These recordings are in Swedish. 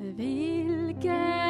Vilken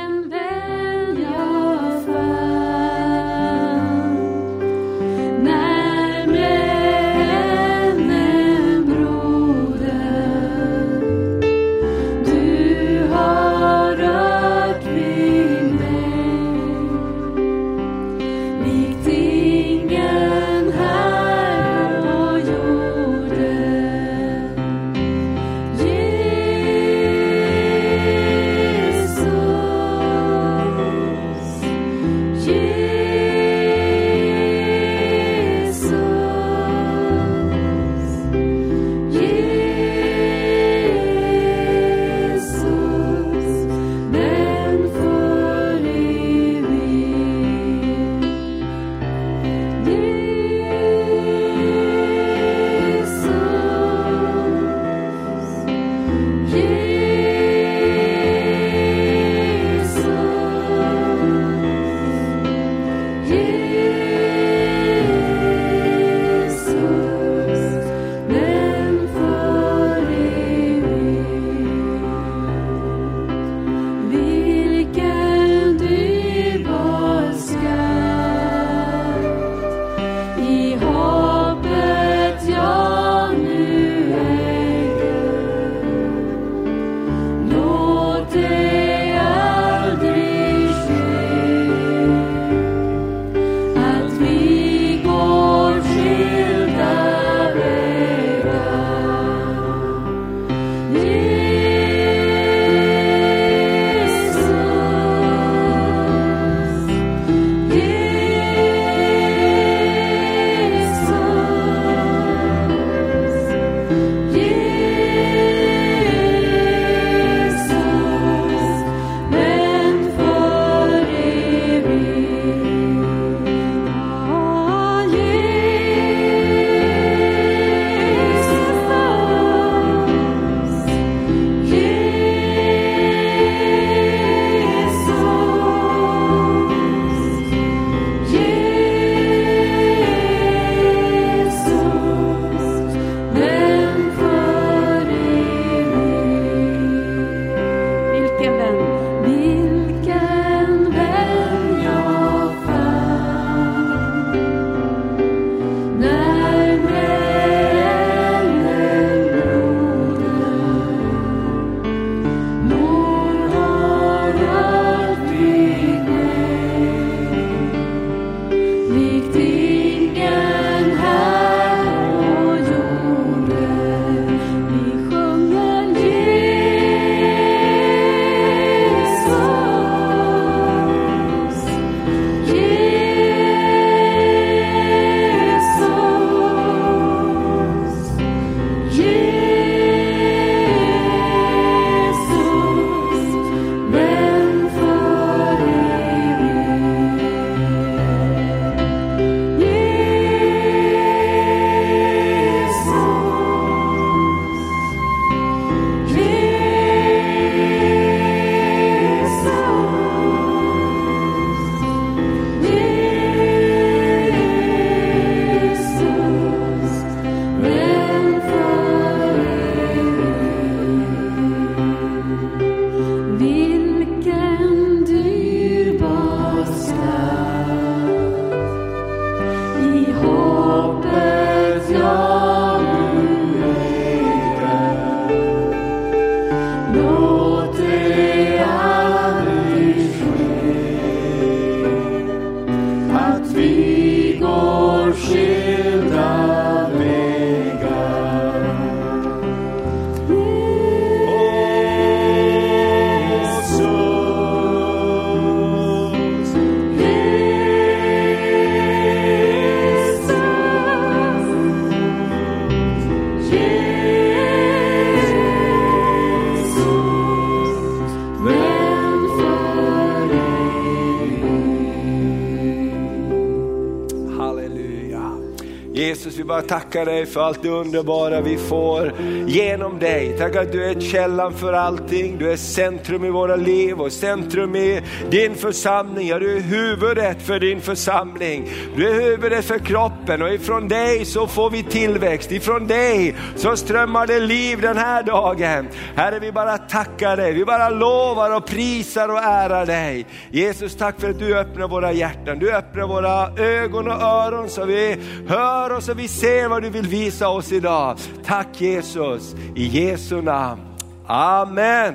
tackar dig för allt det underbara vi får genom dig. Tack att du är källan för allting. Du är centrum i våra liv och centrum i din församling. Ja, du är huvudet för din församling. Du är huvudet för kroppen och ifrån dig så får vi tillväxt. Ifrån dig så strömmar det liv den här dagen. Herre, vi bara tackar dig, vi bara lovar och prisar och ärar dig. Jesus, tack för att du öppnar våra hjärtan, du öppnar våra ögon och öron så vi hör oss och vi ser vad du vill visa oss idag. Tack Jesus, i Jesu namn. Amen.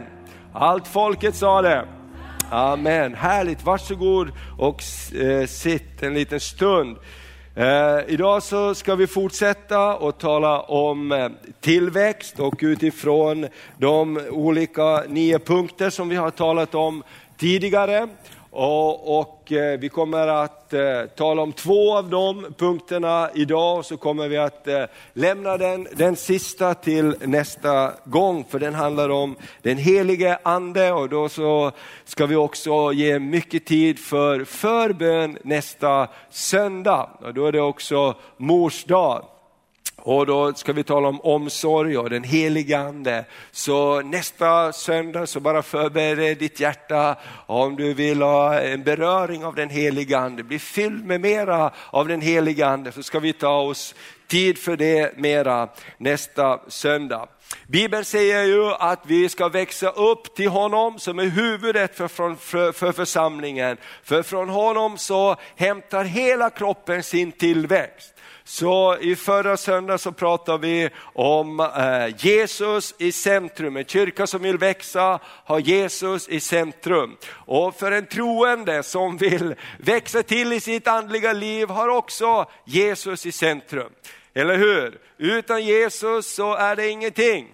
Allt folket sa det. Amen, härligt. Varsågod och eh, sitt en liten stund. Eh, idag så ska vi fortsätta och tala om eh, tillväxt och utifrån de olika nio punkter som vi har talat om tidigare och, och eh, vi kommer att eh, tala om två av de punkterna idag, och så kommer vi att eh, lämna den, den sista till nästa gång, för den handlar om den helige ande och då så ska vi också ge mycket tid för förbön nästa söndag. Och då är det också mors dag. Och då ska vi tala om omsorg och den heliga Ande. Så nästa söndag så bara förbered ditt hjärta om du vill ha en beröring av den heliga Ande, bli fylld med mera av den heliga Ande så ska vi ta oss tid för det mera nästa söndag. Bibeln säger ju att vi ska växa upp till honom som är huvudet för, för, för församlingen. För från honom så hämtar hela kroppen sin tillväxt. Så i förra söndag så pratade vi om eh, Jesus i centrum, en kyrka som vill växa har Jesus i centrum. Och för en troende som vill växa till i sitt andliga liv har också Jesus i centrum. Eller hur? Utan Jesus så är det ingenting.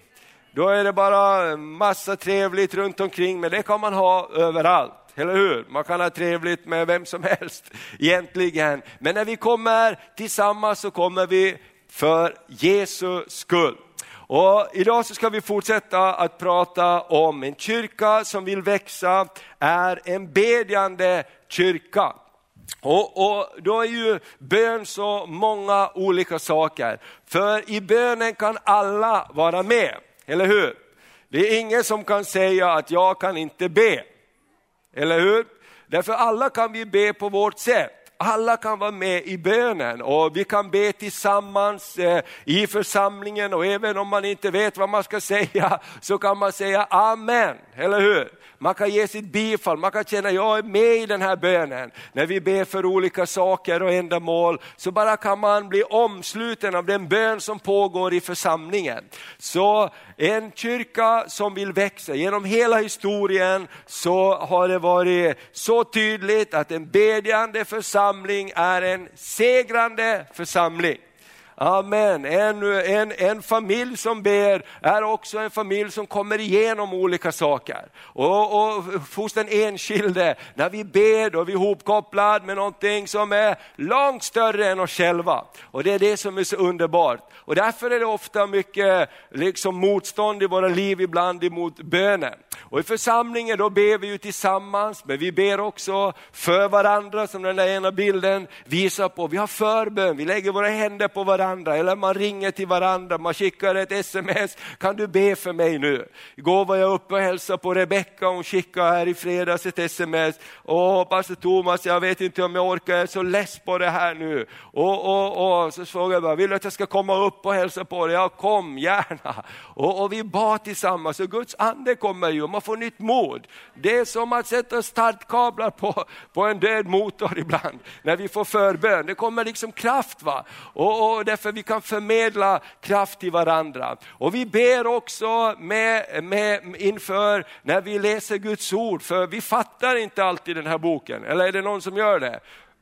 Då är det bara massa trevligt runt omkring, men det kan man ha överallt eller hur? Man kan ha trevligt med vem som helst egentligen. Men när vi kommer tillsammans så kommer vi för Jesu skull. Och idag så ska vi fortsätta att prata om en kyrka som vill växa, är en bedjande kyrka. Och, och, Då är ju bön så många olika saker. För i bönen kan alla vara med, eller hur? Det är ingen som kan säga att jag kan inte be. Eller hur? Därför alla kan vi be på vårt sätt. Alla kan vara med i bönen och vi kan be tillsammans eh, i församlingen och även om man inte vet vad man ska säga så kan man säga Amen, eller hur? Man kan ge sitt bifall, man kan känna jag är med i den här bönen. När vi ber för olika saker och ändamål så bara kan man bli omsluten av den bön som pågår i församlingen. Så en kyrka som vill växa, genom hela historien så har det varit så tydligt att en bedjande församling är en segrande församling. Amen. En, en, en familj som ber är också en familj som kommer igenom olika saker. Och, och hos den enskilde, när vi ber då är vi ihopkopplade med någonting som är långt större än oss själva. Och det är det som är så underbart. Och därför är det ofta mycket liksom, motstånd i våra liv ibland emot bönen. Och i församlingen då ber vi ju tillsammans, men vi ber också för varandra som den där ena bilden visar på. Vi har förbön, vi lägger våra händer på varandra eller man ringer till varandra, man skickar ett sms. Kan du be för mig nu? Igår var jag uppe och hälsade på Rebecka, hon skickade här i fredags ett sms. Åh, pastor Thomas, jag vet inte om jag orkar, jag är så less på det här nu. Och, och, och så frågade jag bara, vill du att jag ska komma upp och hälsa på dig? Ja, kom gärna. Och, och vi bad tillsammans och Guds ande kommer ju man får nytt mod. Det är som att sätta startkablar på, på en död motor ibland, när vi får förbön. Det kommer liksom kraft. va? Och, och därför vi kan förmedla kraft till varandra. Och vi ber också med, med, inför när vi läser Guds ord, för vi fattar inte alltid den här boken. Eller är det någon som gör det?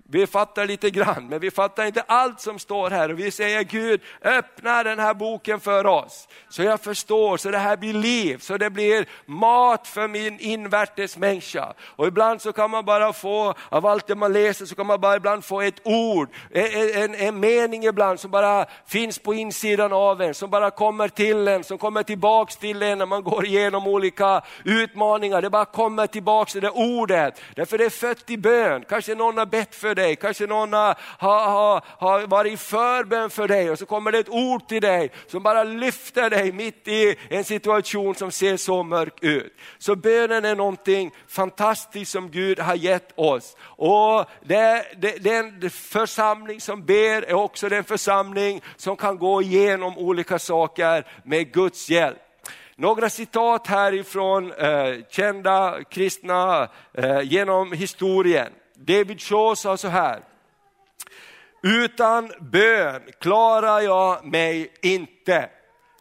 Vi fattar lite grann, men vi fattar inte allt som står här. Och vi säger Gud, öppna den här boken för oss. Så jag förstår, så det här blir liv, så det blir mat för min invärtes människa. Och ibland så kan man bara få, av allt det man läser, så kan man bara ibland få ett ord, en, en, en mening ibland som bara finns på insidan av en, som bara kommer till en, som kommer tillbaks till en när man går igenom olika utmaningar. Det bara kommer tillbaks till det ordet. Därför det är fött i bön. Kanske någon har bett för dig, kanske någon har, har, har varit i förbön för dig och så kommer det ett ord till dig som bara lyfter dig mitt i en situation som ser så mörk ut. Så bönen är någonting fantastiskt som Gud har gett oss. Och det, det, den församling som ber är också den församling som kan gå igenom olika saker med Guds hjälp. Några citat härifrån eh, kända kristna eh, genom historien. David Shaw sa så här. Utan bön klarar jag mig inte.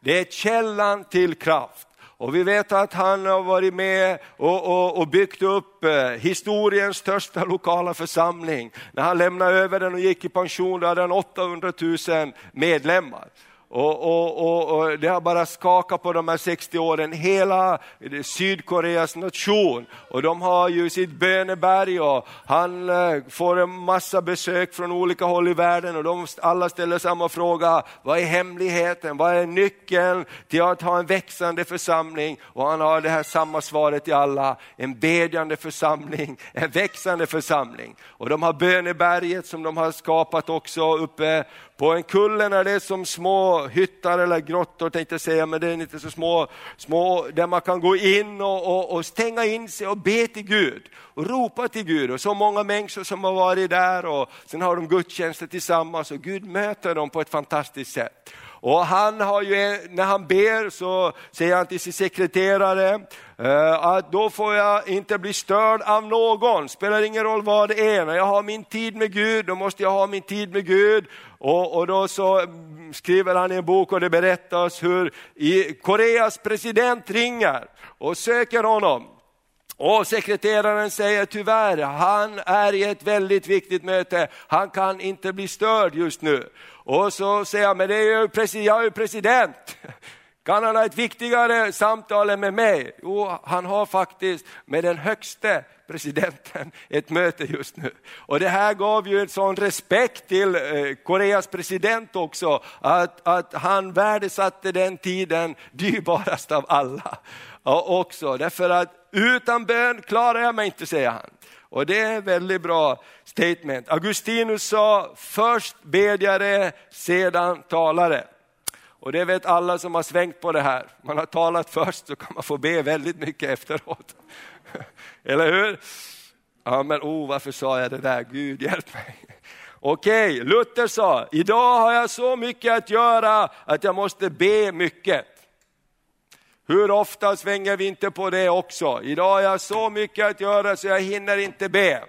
Det är källan till kraft. Och vi vet att han har varit med och, och, och, byggt upp eh, historiens största lokala församling. När han lämnade över den och gick i pension, då hade han 800 000 medlemmar. Och, och, och, och, Det har bara skakat på de här 60 åren, hela Sydkoreas nation. Och de har ju sitt böneberg och han eh, får en massa besök från olika håll i världen och de alla ställer samma fråga, vad är hemligheten, vad är nyckeln till att ha en växande församling? Och han har det här samma svaret till alla, en bedjande församling, en växande församling. Och de har böneberget som de har skapat också uppe på en kulle är det som små hyttar eller grottor tänkte jag säga, men det är inte så små, små där man kan gå in och, och, och, stänga in sig och be till Gud och ropa till Gud. Och så många människor som har varit där och sen har de gudstjänster tillsammans och Gud möter dem på ett fantastiskt sätt. Och han har ju, när han ber så säger han till sin sekreterare eh, att då får jag inte bli störd av någon, spelar ingen roll vad det är. När jag har min tid med Gud, då måste jag ha min tid med Gud. Och, och då så skriver han i en bok och det berättas hur i Koreas president ringer och söker honom. Och sekreteraren säger tyvärr, han är i ett väldigt viktigt möte, han kan inte bli störd just nu. Och så säger han, men det är ju president, jag är ju president. Kan han ha ett viktigare samtal än med mig? Jo, han har faktiskt med den högste presidenten ett möte just nu. Och det här gav ju en sån respekt till eh, Koreas president också, att, att han värdesatte den tiden dyrbarast av alla. Och också, därför att utan bön klarar jag mig inte, säger han. Och det är ett väldigt bra statement. Augustinus sa, först bedjare, sedan talare. Och det vet alla som har svängt på det här. Man har talat först så kan man få be väldigt mycket efteråt. Eller hur? Ja men oh, varför sa jag det där? Gud hjälp mig. Okej, Luther sa, idag har jag så mycket att göra att jag måste be mycket. Hur ofta svänger vi inte på det också? Idag har jag så mycket att göra så jag hinner inte be.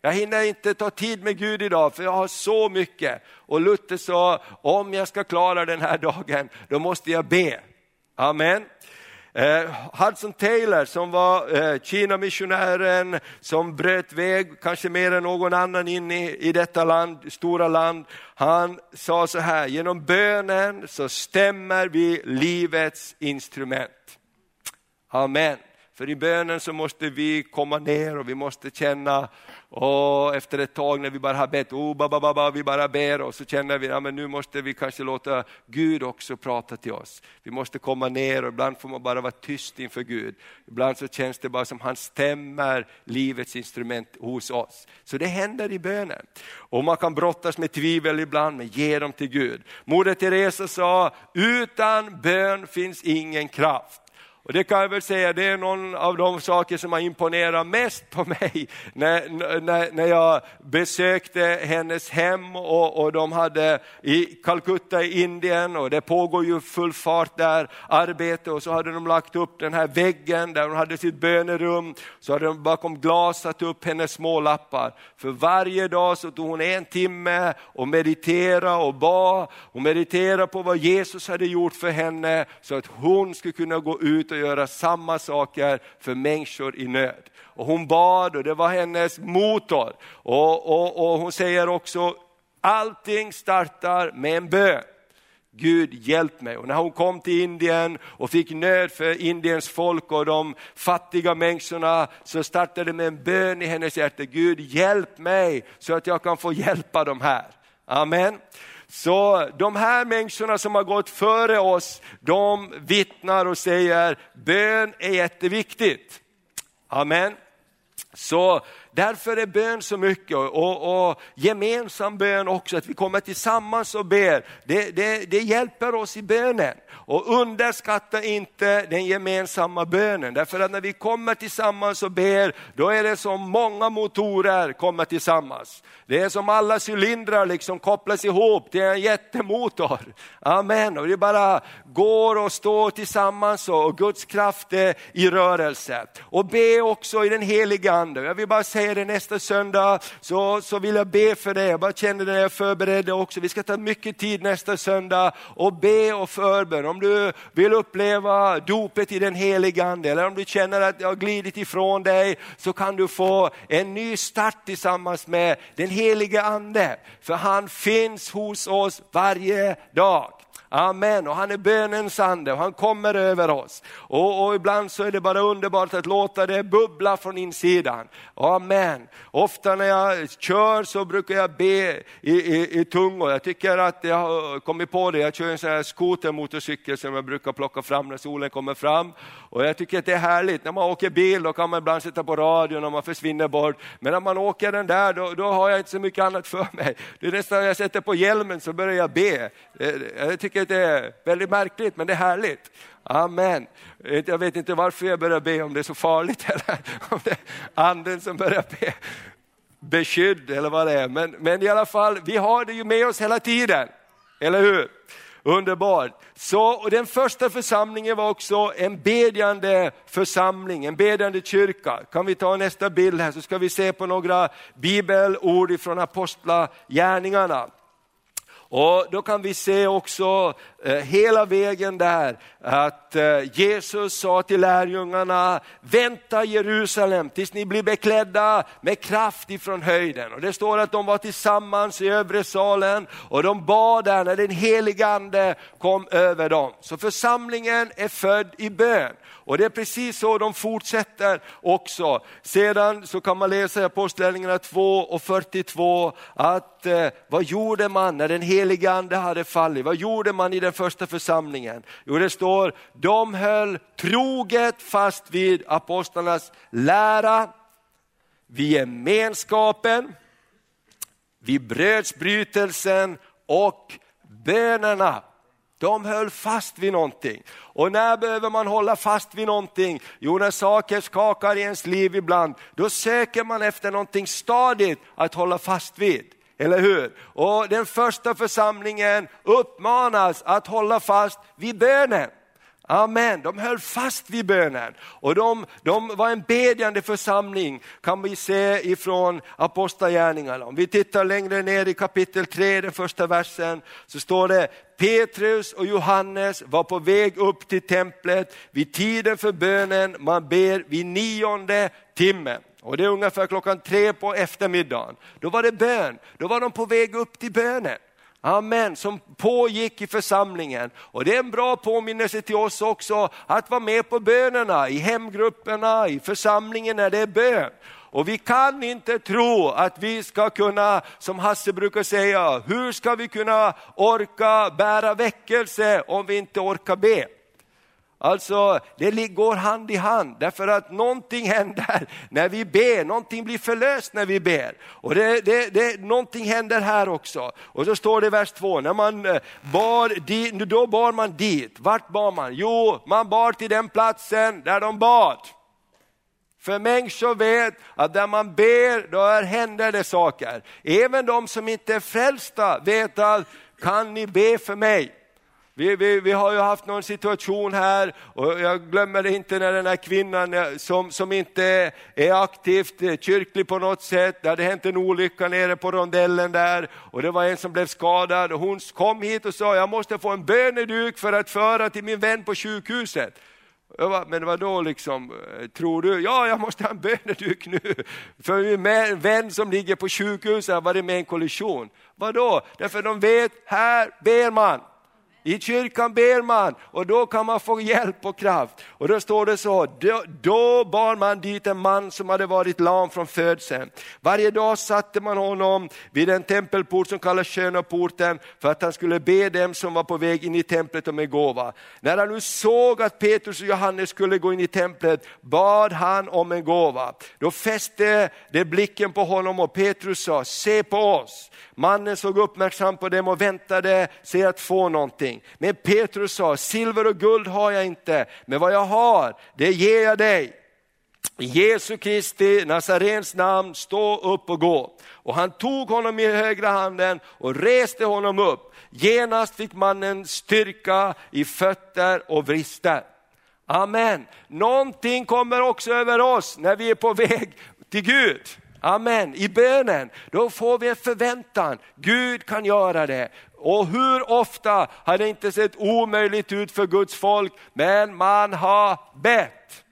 Jag hinner inte ta tid med Gud idag för jag har så mycket. Och Luther sa, om jag ska klara den här dagen, då måste jag be. Amen. Eh, Hudson Taylor som var eh, Kina-missionären som bröt väg, kanske mer än någon annan in i, i detta land, stora land. Han sa så här, genom bönen så stämmer vi livets instrument. Amen. För i bönen så måste vi komma ner och vi måste känna och efter ett tag när vi bara har bett, oh, ba, ba, ba, vi bara ber och så känner vi att ja, nu måste vi kanske låta Gud också prata till oss. Vi måste komma ner och ibland får man bara vara tyst inför Gud. Ibland så känns det bara som han stämmer livets instrument hos oss. Så det händer i bönen. Och man kan brottas med tvivel ibland, men ge dem till Gud. Moder Teresa sa, utan bön finns ingen kraft. Och det kan jag väl säga, det är någon av de saker som har imponerat mest på mig när, när, när jag besökte hennes hem och, och de hade i Calcutta i Indien och det pågår ju full fart där, arbete och så hade de lagt upp den här väggen där hon hade sitt bönerum, så hade de bakom glas satt upp hennes små lappar. För varje dag så tog hon en timme och mediterade och bad och mediterade på vad Jesus hade gjort för henne så att hon skulle kunna gå ut och göra samma saker för människor i nöd. Och hon bad och det var hennes motor. Och, och, och hon säger också, allting startar med en bön. Gud hjälp mig. Och när hon kom till Indien och fick nöd för Indiens folk och de fattiga människorna så startade det med en bön i hennes hjärta. Gud hjälp mig så att jag kan få hjälpa de här. Amen. Så de här människorna som har gått före oss, de vittnar och säger bön är jätteviktigt. Amen. Så därför är bön så mycket och, och gemensam bön också, att vi kommer tillsammans och ber. Det, det, det hjälper oss i bönen. Och underskatta inte den gemensamma bönen, därför att när vi kommer tillsammans och ber, då är det som många motorer kommer tillsammans. Det är som alla cylindrar liksom kopplas ihop till en jättemotor. Amen, och det bara går och står tillsammans och Guds kraft är i rörelse. Och be också i den heliga Ande. Jag vill bara säga det nästa söndag, så, så vill jag be för det. Jag bara kände det när jag förberedde också. Vi ska ta mycket tid nästa söndag och be och förbön. Om du vill uppleva dopet i den heliga Ande, eller om du känner att det har glidit ifrån dig, så kan du få en ny start tillsammans med den heliga Ande. För han finns hos oss varje dag. Amen, och han är bönens ande och han kommer över oss. Och, och, ibland så är det bara underbart att låta det bubbla från insidan. Amen. Ofta när jag kör så brukar jag be i, i, i tungor. Jag tycker att jag har kommit på det, jag kör en sån här skotermotorcykel som jag brukar plocka fram när solen kommer fram. Och jag tycker att det är härligt, när man åker bil då kan man ibland sätta på radion och man försvinner bort. Men när man åker den där då, då har jag inte så mycket annat för mig. Det är nästan när jag sätter på hjälmen så börjar jag be. Eh, jag tycker vilket är väldigt märkligt men det är härligt. Amen. Eh, jag vet inte varför jag börjar be, om det är så farligt eller om det är anden som börjar be beskydd eller vad det är. Men, men i alla fall, vi har det ju med oss hela tiden, eller hur? Underbart. Så, och den första församlingen var också en bedjande församling, en bedjande kyrka. Kan vi ta nästa bild här så ska vi se på några bibelord från apostlagärningarna. Och då kan vi se också eh, hela vägen där att eh, Jesus sa till lärjungarna, vänta Jerusalem tills ni blir beklädda med kraft ifrån höjden. Och det står att de var tillsammans i övre salen och de bad där när den helige ande kom över dem. Så församlingen är född i bön. Och det är precis så de fortsätter också. Sedan så kan man läsa i Apostlagärningarna 2 och 42 att eh, vad gjorde man när den helige ande hade fallit? Vad gjorde man i den första församlingen? Jo det står, de höll troget fast vid apostlarnas lära, vid gemenskapen, vid brödsbrytelsen och bönerna. De höll fast vid någonting. Och när behöver man hålla fast vid någonting? Jo, när saker skakar i ens liv ibland, då söker man efter någonting stadigt att hålla fast vid. Eller hur? Och den första församlingen uppmanas att hålla fast vid bönen. Amen, de höll fast vid bönen. Och de, de var en bedjande församling kan vi se ifrån Apostlagärningarna. Om vi tittar längre ner i kapitel 3, den första versen, så står det Petrus och Johannes var på väg upp till templet vid tiden för bönen, man ber vid nionde timmen. Och det är ungefär klockan tre på eftermiddagen. Då var det bön, då var de på väg upp till bönen. Amen, som pågick i församlingen. Och det är en bra påminnelse till oss också att vara med på bönerna, i hemgrupperna, i församlingen när det är bön. Och vi kan inte tro att vi ska kunna, som Hasse brukar säga, hur ska vi kunna orka bära väckelse om vi inte orkar be? Alltså det går hand i hand därför att någonting händer när vi ber, någonting blir förlöst när vi ber. Och det, det, det, någonting händer här också. Och så står det i vers 2, när man eh, bar dit, då bar man dit. Vart bar man? Jo, man bar till den platsen där de bad. För människor vet att där man ber, då händer det saker. Även de som inte är frälsta vet att, kan ni be för mig? Vi, vi, vi, har ju haft någon situation här och jag glömmer inte när den här kvinnan eh, som, som inte är aktivt eh, kyrklig på något sätt, det hade hänt en olycka nere på rondellen där och det var en som blev skadad och hon kom hit och sa jag måste få en böneduk för att föra till min vän på sjukhuset. Bara, men vad då liksom, eh, tror du? Ja, jag måste ha en böneduk nu. För min vän som ligger på sjukhuset har varit med i en kollision. Vadå? Därför de vet, här ber man. I kyrkan ber man och då kan man få hjälp och kraft. Och då står det så, då, då bar man dit en man som hade varit lam från födseln. Varje dag satte man honom vid en tempelport som kallas sköna porten för att han skulle be dem som var på väg in i templet om en gåva. När han nu såg att Petrus och Johannes skulle gå in i templet bad han om en gåva. Då fäste det blicken på honom och Petrus sa, se på oss. Mannen såg uppmärksamt på dem och väntade sig att få någonting. Men Petrus sa, silver och guld har jag inte, men vad jag har, det ger jag dig. I Jesu Kristi, Nazarens namn, stå upp och gå. Och han tog honom i högra handen och reste honom upp. Genast fick mannen styrka i fötter och vrister. Amen. Någonting kommer också över oss när vi är på väg till Gud. Amen. I bönen, då får vi en förväntan. Gud kan göra det. Och hur ofta har det inte sett omöjligt ut för Guds folk, men man har bett.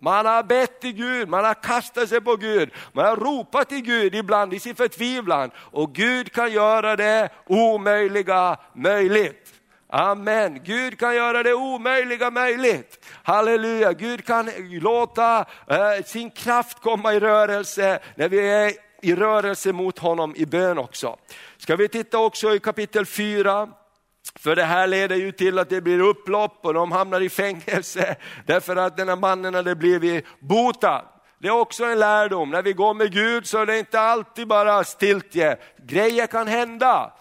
Man har bett till Gud, man har kastat sig på Gud, man har ropat till Gud ibland i sin förtvivlan och Gud kan göra det omöjliga möjligt. Amen. Gud kan göra det omöjliga möjligt. Halleluja, Gud kan låta eh, sin kraft komma i rörelse när vi är i rörelse mot honom i bön också. Ska vi titta också i kapitel 4, för det här leder ju till att det blir upplopp och de hamnar i fängelse därför att den här mannen hade blivit botad. Det är också en lärdom, när vi går med Gud så är det inte alltid bara stiltje. Grejer kan hända.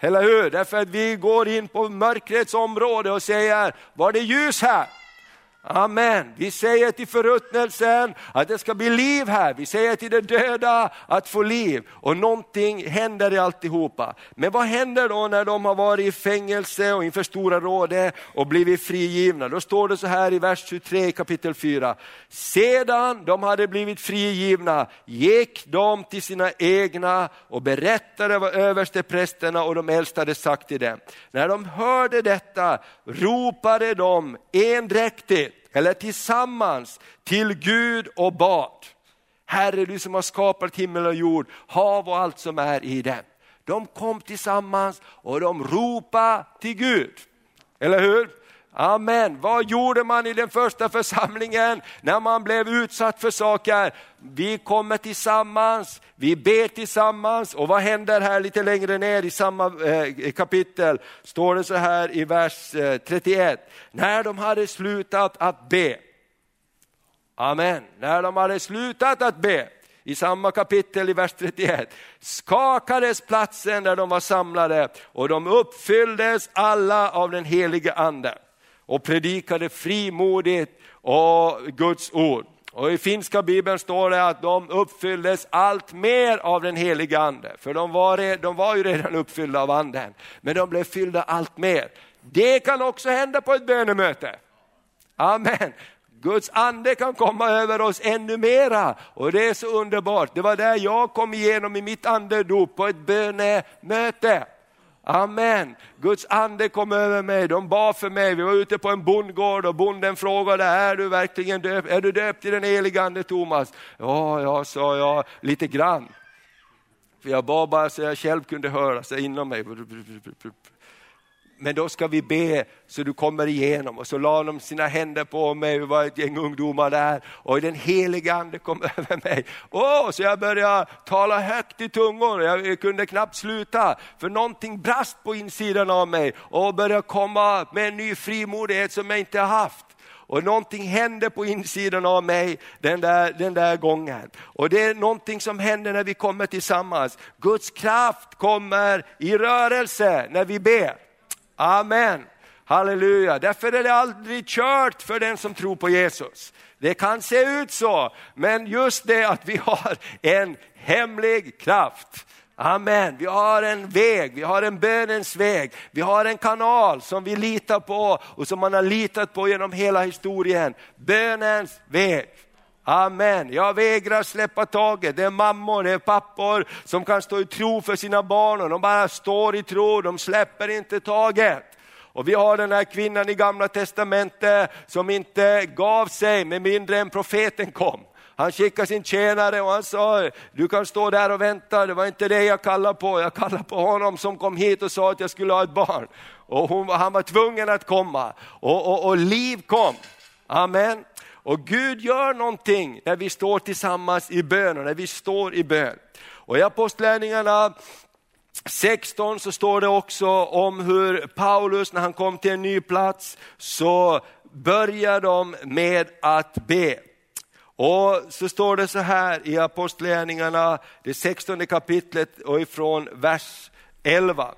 Eller hur? Därför att vi går in på mörkrets område och säger, var det ljus här? Amen. Vi säger till förruttnelsen att det ska bli liv här. Vi säger till de döda att få liv. Och någonting händer i alltihopa. Men vad händer då när de har varit i fängelse och inför Stora rådet och blivit frigivna? Då står det så här i vers 23 kapitel 4. Sedan de hade blivit frigivna gick de till sina egna och berättade vad översteprästerna och de äldste hade sagt till dem. När de hörde detta ropade de endräktigt eller tillsammans till Gud och bad. Herre du som har skapat himmel och jord, hav och allt som är i dem. De kom tillsammans och de ropade till Gud. Eller hur? Amen. Vad gjorde man i den första församlingen när man blev utsatt för saker? Vi kommer tillsammans, vi ber tillsammans och vad händer här lite längre ner i samma eh, kapitel? Står det så här i vers eh, 31. När de hade slutat att be. Amen. När de hade slutat att be i samma kapitel i vers 31, skakades platsen där de var samlade och de uppfylldes alla av den helige anden och predikade frimodigt och Guds ord. Och I finska bibeln står det att de uppfylldes allt mer av den heliga ande. För de var, de var ju redan uppfyllda av anden, men de blev fyllda allt mer. Det kan också hända på ett bönemöte. Amen. Guds ande kan komma över oss ännu mera och det är så underbart. Det var där jag kom igenom i mitt andedop på ett bönemöte. Amen. Guds ande kom över mig, de bad för mig. Vi var ute på en bondgård och bonden frågade, är du verkligen döpt? Är du döpt i den helige ande Thomas? Ja, ja, sa jag, lite grann. För jag bad bara så jag själv kunde höra, så inom mig men då ska vi be så du kommer igenom. Och så la de sina händer på mig, vi var ett gäng ungdomar där och den heliga ande kom över mig. Oh, så jag började tala högt i tungor, jag kunde knappt sluta för någonting brast på insidan av mig och började komma med en ny frimodighet som jag inte haft. Och någonting hände på insidan av mig den där, den där gången. Och det är någonting som händer när vi kommer tillsammans. Guds kraft kommer i rörelse när vi ber. Amen. Halleluja, därför är det aldrig kört för den som tror på Jesus. Det kan se ut så, men just det att vi har en hemlig kraft. Amen. Vi har en väg, vi har en bönens väg, vi har en kanal som vi litar på och som man har litat på genom hela historien. Bönens väg. Amen. Jag vägrar släppa taget. Det är mammor, det är pappor som kan stå i tro för sina barn och de bara står i tro, de släpper inte taget. Och vi har den här kvinnan i gamla testamentet som inte gav sig med mindre än profeten kom. Han skickade sin tjänare och han sa, du kan stå där och vänta, det var inte det jag kallade på, jag kallade på honom som kom hit och sa att jag skulle ha ett barn. och hon, han var tvungen att komma och, och, och liv kom. Amen. Och Gud gör någonting när vi står tillsammans i bön och när vi står i bön. Och i Apostlagärningarna 16 så står det också om hur Paulus när han kom till en ny plats så börjar de med att be. Och så står det så här i Apostlagärningarna, det 16 kapitlet och ifrån vers 11.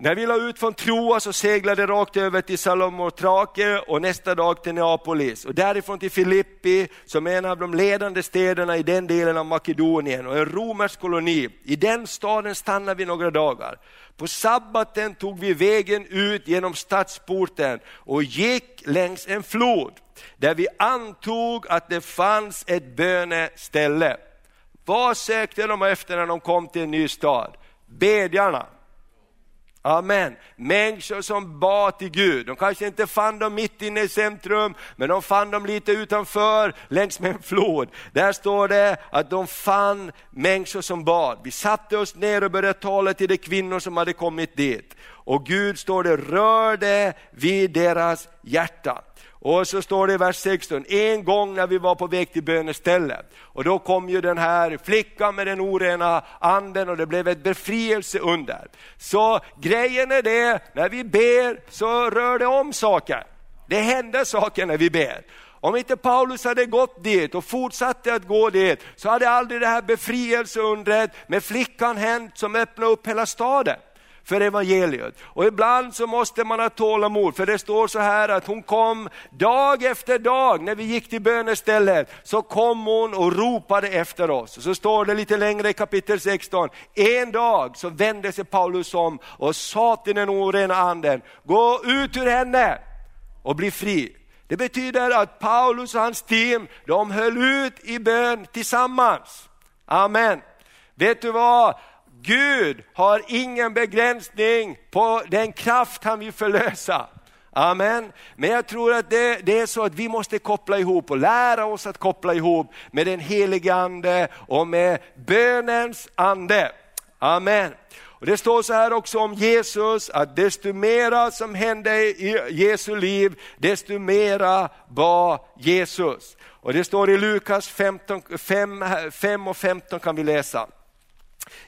När vi la ut från Troa så seglade rakt över till Salomotrake och nästa dag till Neapolis och därifrån till Filippi som är en av de ledande städerna i den delen av Makedonien och en romersk koloni. I den staden stannade vi några dagar. På sabbaten tog vi vägen ut genom stadsporten och gick längs en flod där vi antog att det fanns ett böneställe. Vad sökte de efter när de kom till en ny stad? Bedjarna. Amen. Människor som bad till Gud. De kanske inte fann dem mitt inne i centrum, men de fann dem lite utanför längs med en flod. Där står det att de fann människor som bad. Vi satte oss ner och började tala till de kvinnor som hade kommit dit. Och Gud, står det, rörde vid deras hjärta. Och så står det i vers 16, en gång när vi var på väg till bönestället, och då kom ju den här flickan med den orena anden och det blev ett befrielse under. Så grejen är det, när vi ber så rör det om saker. Det händer saker när vi ber. Om inte Paulus hade gått dit och fortsatte att gå dit, så hade aldrig det här befrielseundret med flickan hänt som öppnade upp hela staden för evangeliet. Och ibland så måste man ha tålamod, för det står så här att hon kom dag efter dag när vi gick till bönestället, så kom hon och ropade efter oss. Och så står det lite längre i kapitel 16, en dag så vände sig Paulus om och sa till den orena anden, gå ut ur henne och bli fri. Det betyder att Paulus och hans team, de höll ut i bön tillsammans. Amen. Vet du vad? Gud har ingen begränsning på den kraft han vill förlösa. Amen. Men jag tror att det, det, är så att vi måste koppla ihop och lära oss att koppla ihop med den helige ande och med bönens ande. Amen. Och Det står så här också om Jesus, att desto mera som hände i Jesu liv, desto mera var Jesus. Och Det står i Lukas 15, 5, 5 och 15 kan vi läsa.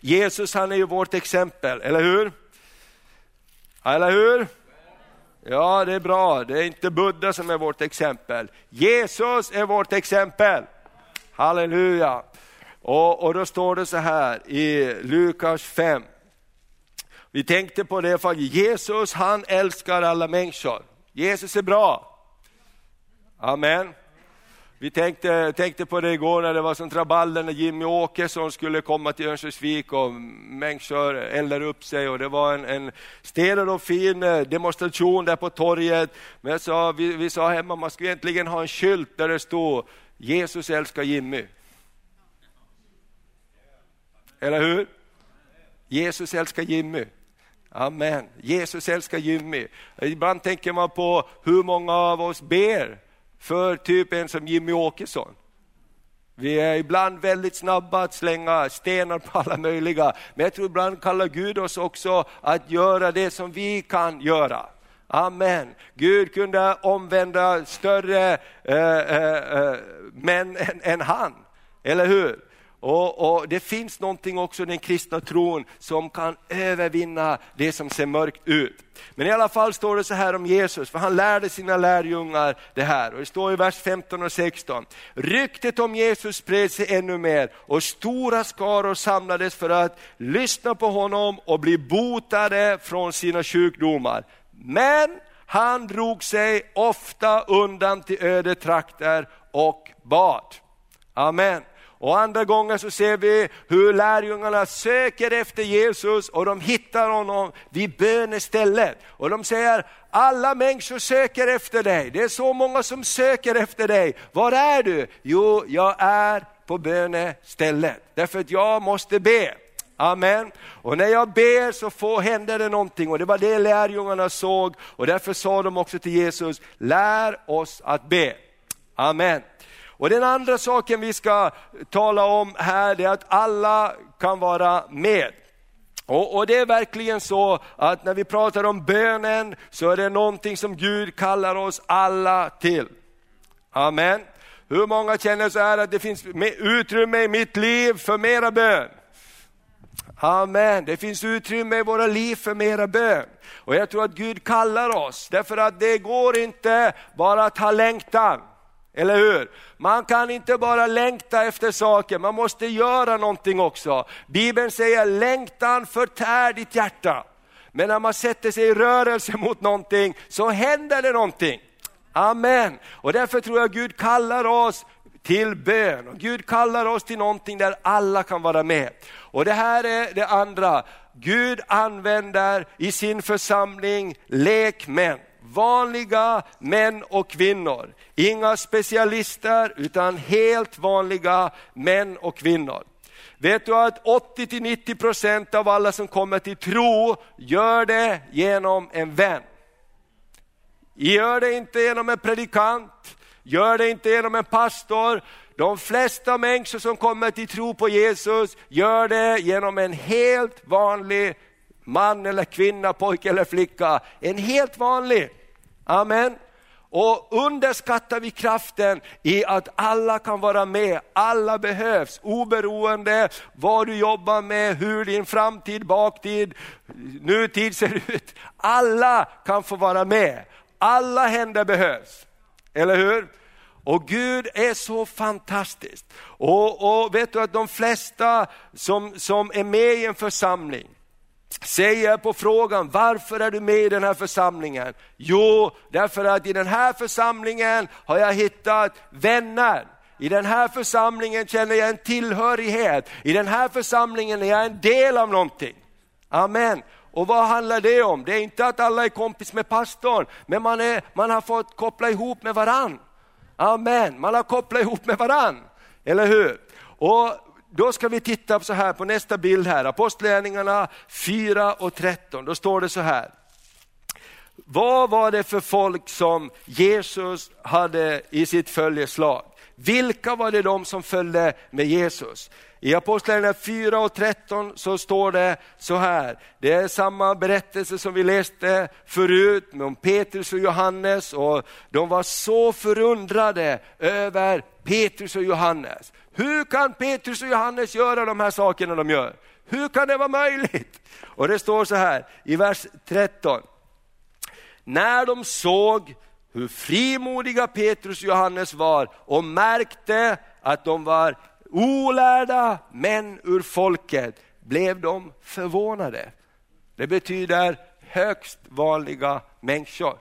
Jesus han är ju vårt exempel, eller hur? Eller hur? Ja, det är bra. Det är inte Buddha som är vårt exempel. Jesus är vårt exempel. Halleluja. Och, och då står det så här i Lukas 5. Vi tänkte på det för Jesus han älskar alla människor. Jesus är bra. Amen. Vi tänkte, tänkte på det igår när det var som rabalder, när Jimmy Åkesson skulle komma till Örnsköldsvik och människor eldade upp sig och det var en, en stenad och fin eh, demonstration där på torget. Men jag sa, vi, vi sa hemma, man skulle egentligen ha en skylt där det stod Jesus älskar Jimmy. Eller hur? Jesus älskar Jimmy. Amen. Jesus älskar Jimmy. Ibland tänker man på hur många av oss ber för typ en som Jimmy Åkesson. Vi är ibland väldigt snabba att slänga stenar på alla möjliga, men jag tror ibland kallar Gud oss också att göra det som vi kan göra. Amen. Gud kunde omvända större eh, eh, eh män än, än han, eller hur? Och, och, Det finns någonting också i den kristna tron som kan övervinna det som ser mörkt ut. Men i alla fall står det så här om Jesus, för han lärde sina lärjungar det här. Och Det står i vers 15 och 16. Ryktet om Jesus spred sig ännu mer och stora skaror samlades för att lyssna på honom och bli botade från sina sjukdomar. Men han drog sig ofta undan till öde trakter och bad. Amen. Och andra gånger så ser vi hur lärjungarna söker efter Jesus och de hittar honom vid bönestället. Och de säger, alla människor söker efter dig, det är så många som söker efter dig. Var är du? Jo, jag är på bönestället, därför att jag måste be. Amen. Och när jag ber så får, händer det någonting och det var det lärjungarna såg och därför sa de också till Jesus, lär oss att be. Amen. Och den andra saken vi ska tala om här är att alla kan vara med. Och, och, det är verkligen så att när vi pratar om bönen så är det någonting som Gud kallar oss alla till. Amen. Hur många känner så här att det finns utrymme i mitt liv för mera bön? Amen, det finns utrymme i våra liv för mera bön. Och jag tror att Gud kallar oss, därför att det går inte bara att ha längtan. Eller hur? Man kan inte bara längta efter saker, man måste göra någonting också. Bibeln säger längtan förtär ditt hjärta. Men när man sätter sig i rörelse mot någonting så händer det någonting. Amen. Och därför tror jag Gud kallar oss till bön. Och Gud kallar oss till någonting där alla kan vara med. Och det här är det andra, Gud använder i sin församling lekmän vanliga män och kvinnor. Inga specialister utan helt vanliga män och kvinnor. Vet du att 80-90% av alla som kommer till tro gör det genom en vän. Gör det inte genom en predikant, gör det inte genom en pastor. De flesta människor som kommer till tro på Jesus gör det genom en helt vanlig man eller kvinna, pojke eller flicka. En helt vanlig. Amen. Och underskattar vi kraften i att alla kan vara med, alla behövs, oberoende vad du jobbar med, hur din framtid, baktid, nutid ser ut. Alla kan få vara med, alla händer behövs. Eller hur? Och Gud är så fantastisk. Och, och vet du att de flesta som, som är med i en församling, säger på frågan, varför är du med i den här församlingen? Jo, därför att i den här församlingen har jag hittat vänner. I den här församlingen känner jag en tillhörighet. I den här församlingen är jag en del av någonting. Amen. Och vad handlar det om? Det är inte att alla är kompis med pastorn, men man, är, man har fått koppla ihop med varann. Amen, man har kopplat ihop med varann. Eller hur? Och då ska vi titta så här på nästa bild här, Apostlagärningarna 4 och 13. Då står det så här. Vad var det för folk som Jesus hade i sitt följeslag? Vilka var det de som följde med Jesus? I Apostlagärningarna 4 och 13 så står det så här, det är samma berättelse som vi läste förut om Petrus och Johannes och de var så förundrade över Petrus och Johannes. Hur kan Petrus och Johannes göra de här sakerna de gör? Hur kan det vara möjligt? Och det står så här i vers 13. När de såg hur frimodiga Petrus och Johannes var och märkte att de var olärda män ur folket blev de förvånade. Det betyder högst vanliga människor.